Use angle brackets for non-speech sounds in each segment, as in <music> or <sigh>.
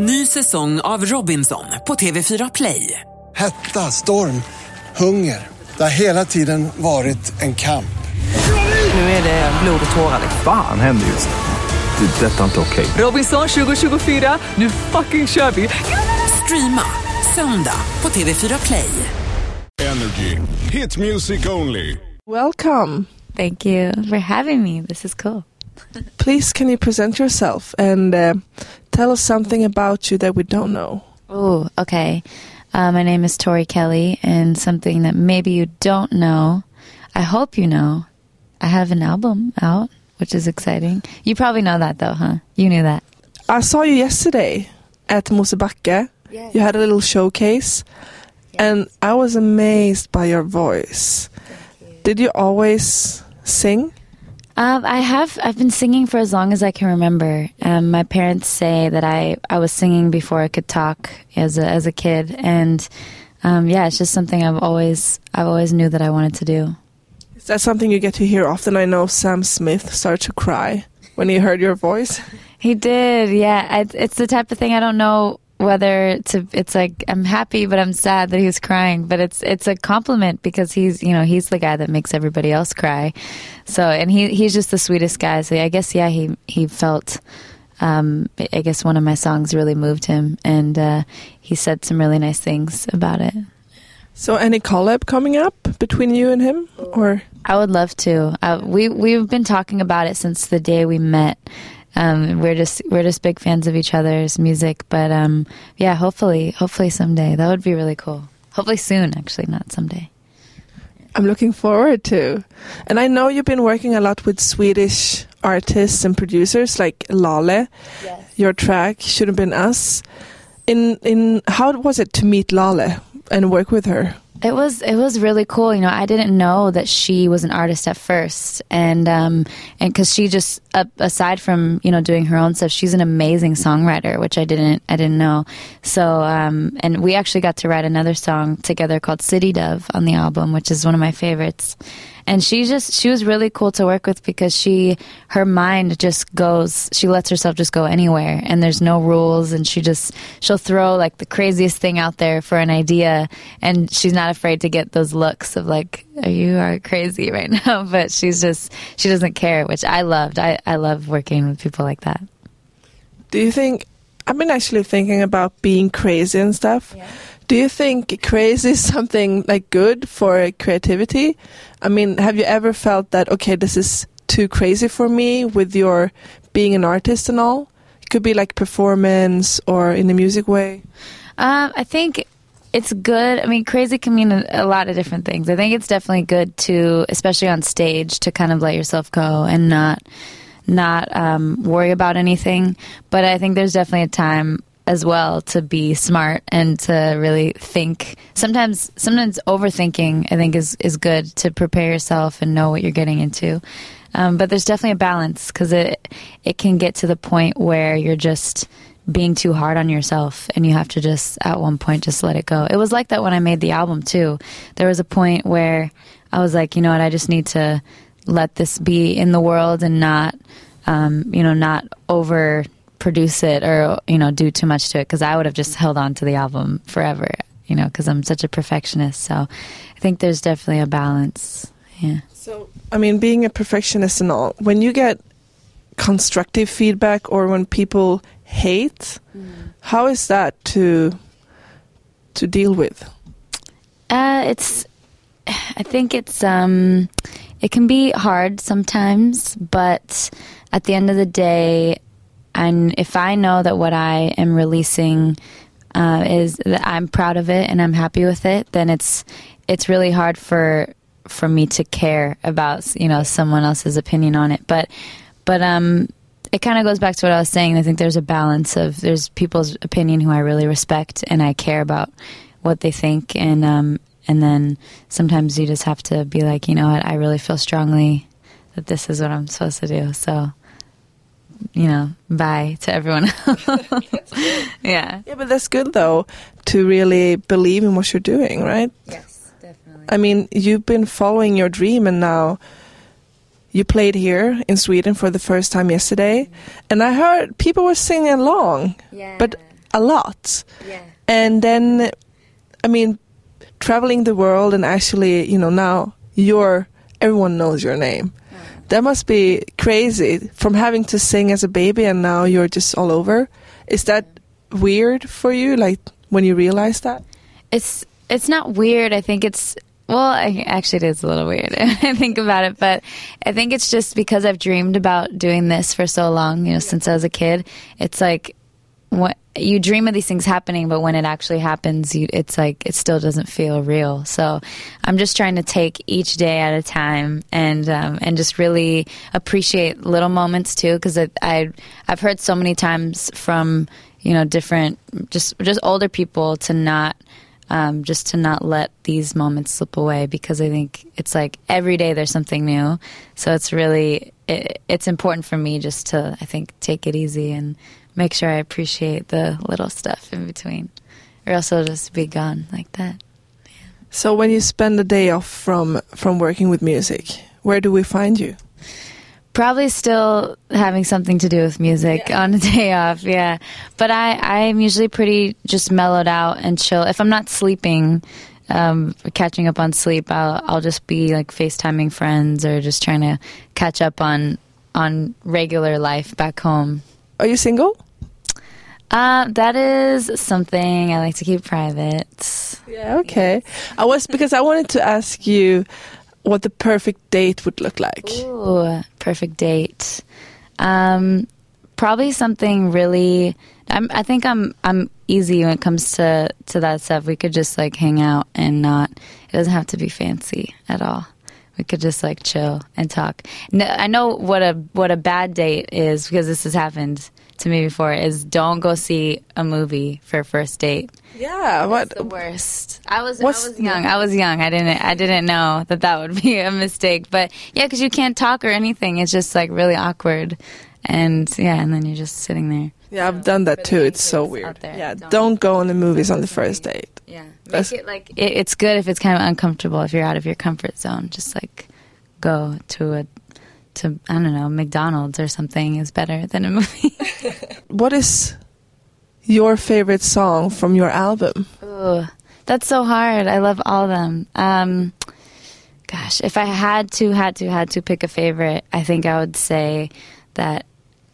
Ny säsong av Robinson på TV4 Play. Hetta, storm, hunger. Det har hela tiden varit en kamp. Nu är det blod och tårar. Fan händer just nu. Det. är Detta är inte okej. Robinson 2024, nu fucking kör vi! Streama söndag på TV4 Play. Energy. Hit music only. Welcome. Thank you for having me. This is cool. Please, can you present yourself and uh, tell us something about you that we don't know? Oh, okay. Uh, my name is Tori Kelly, and something that maybe you don't know, I hope you know, I have an album out, which is exciting. You probably know that though, huh? You knew that. I saw you yesterday at Mosebacke. You had a little showcase, and I was amazed by your voice. You. Did you always sing? Um, I have. I've been singing for as long as I can remember. Um, my parents say that I, I was singing before I could talk as a as a kid, and um, yeah, it's just something I've always I've always knew that I wanted to do. Is that something you get to hear often? I know Sam Smith started to cry when he heard your voice. He did, yeah. I, it's the type of thing I don't know whether to. It's like I'm happy, but I'm sad that he's crying. But it's it's a compliment because he's you know he's the guy that makes everybody else cry. So and he he's just the sweetest guy. So I guess yeah he he felt. Um, I guess one of my songs really moved him, and uh, he said some really nice things about it. So, any collab coming up between you and him, or I would love to. Uh, we we've been talking about it since the day we met. Um, we're just we're just big fans of each other's music, but um, yeah, hopefully, hopefully someday that would be really cool. Hopefully soon, actually, not someday. I'm looking forward to. And I know you've been working a lot with Swedish artists and producers like Laleh. Yes. Your track should have been us. In in how was it to meet Laleh and work with her? It was it was really cool. You know, I didn't know that she was an artist at first, and um, and because she just uh, aside from you know doing her own stuff, she's an amazing songwriter, which I didn't I didn't know. So um, and we actually got to write another song together called City Dove on the album, which is one of my favorites. And she just she was really cool to work with because she her mind just goes she lets herself just go anywhere and there's no rules and she just she'll throw like the craziest thing out there for an idea and she's not afraid to get those looks of like are you are crazy <laughs> right now <laughs> but she's just she doesn't care which I loved I I love working with people like that Do you think? I've been actually thinking about being crazy and stuff. Do you think crazy is something like good for creativity? I mean, have you ever felt that okay, this is too crazy for me with your being an artist and all? It could be like performance or in a music way. Um, I think it's good. I mean, crazy can mean a, a lot of different things. I think it's definitely good to, especially on stage, to kind of let yourself go and not not um, worry about anything. But I think there's definitely a time as well to be smart and to really think. Sometimes, sometimes overthinking I think is is good to prepare yourself and know what you're getting into. Um, but there's definitely a balance because it it can get to the point where you're just being too hard on yourself and you have to just at one point just let it go. It was like that when I made the album too. There was a point where I was like, you know what, I just need to let this be in the world and not um, you know, not over produce it or you know do too much to it because I would have just held on to the album forever, you know, because I'm such a perfectionist. So I think there's definitely a balance. Yeah. So, I mean, being a perfectionist and all, when you get constructive feedback or when people hate, how is that to to deal with? Uh, it's. I think it's. Um, it can be hard sometimes, but at the end of the day, and if I know that what I am releasing uh, is that I'm proud of it and I'm happy with it, then it's it's really hard for for me to care about you know someone else's opinion on it. But but um, it kind of goes back to what I was saying. I think there's a balance of there's people's opinion who I really respect and I care about what they think, and um, and then sometimes you just have to be like, you know what, I really feel strongly that this is what I'm supposed to do. So, you know, bye to everyone <laughs> else. yeah. Yeah, but that's good though to really believe in what you're doing, right? Yes, definitely. I mean, you've been following your dream and now you played here in Sweden for the first time yesterday mm-hmm. and I heard people were singing along. Yeah. But a lot. Yeah. And then, I mean, traveling the world and actually, you know, now you're, everyone knows your name. That must be crazy from having to sing as a baby and now you're just all over. Is that weird for you, like when you realize that? It's it's not weird. I think it's well, I, actually, it is a little weird. <laughs> I think about it, but I think it's just because I've dreamed about doing this for so long. You know, since I was a kid, it's like what you dream of these things happening, but when it actually happens, you, it's like it still doesn't feel real. So I'm just trying to take each day at a time and um, and just really appreciate little moments too, because I, I I've heard so many times from you know different just just older people to not um, just to not let these moments slip away because I think it's like every day there's something new. So it's really it, it's important for me just to I think take it easy and make sure I appreciate the little stuff in between, or else it'll just be gone like that. So when you spend a day off from from working with music, where do we find you? Probably still having something to do with music on a day off, yeah. But I, I'm usually pretty just mellowed out and chill. If I'm not sleeping, um, catching up on sleep, I'll, I'll just be like FaceTiming friends or just trying to catch up on on regular life back home. Are you single? Uh, that is something I like to keep private. Yeah, okay. I was because I wanted to ask you what the perfect date would look like. Ooh, perfect date. Um, probably something really. I'm, I think I'm I'm easy when it comes to to that stuff. We could just like hang out and not. It doesn't have to be fancy at all. We could just like chill and talk. No, I know what a what a bad date is because this has happened to me before. Is don't go see a movie for a first date. Yeah, what? the worst. I was I was young. I was young. I didn't I didn't know that that would <laughs> be a mistake. But yeah, because you can't talk or anything. It's just like really awkward. And yeah, and then you're just sitting there. Yeah, I've done that too. It's so weird. there, Yeah, don't- don't go on the movies on the first date. Yeah, make That's- it like it, it's good if it's kind of uncomfortable if you're out of your comfort zone. Just like go to a to I don't know McDonald's or something is better than a movie. <laughs> What is your favorite song from your album? Ooh, that's so hard. I love all of them. Um, gosh, if I had to, had to, had to pick a favorite, I think I would say that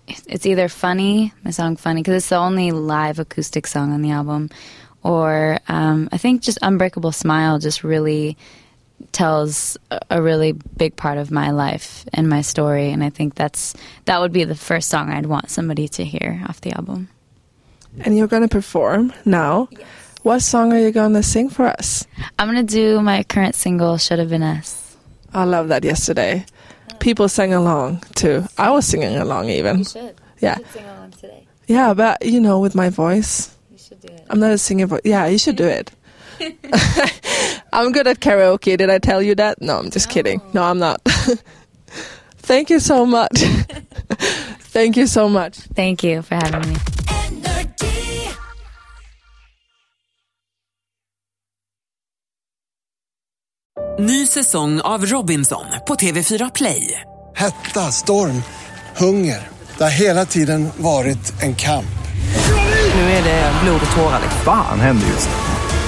it's either funny, my song "Funny" because it's the only live acoustic song on the album, or um, I think just "Unbreakable Smile" just really tells a- a really big part of my life and my story, and I think that's that would be the first song I'd want somebody to hear off the album. And you're gonna perform now. yes. What song are you gonna sing for us? I'm gonna do my current single "Should Have Been Us." I love that yesterday. People sang along too. I was singing along even. you should. Yeah. sing along today. Yeah, but you know, with my voice, You should do it. I'm not a singer. Voice. Yeah, you should do it. <laughs> I'm good at karaoke. Did I tell you that? No, I'm just kidding. No, I'm not. <laughs> Thank you so much. <laughs> Thank you so much. Thank you for having me. Ny säsong av Robinson på TV4 Play. Hetta, storm, hunger. Det har hela tiden varit en kamp. Nu är det blod och tårar. Fan händer just nu.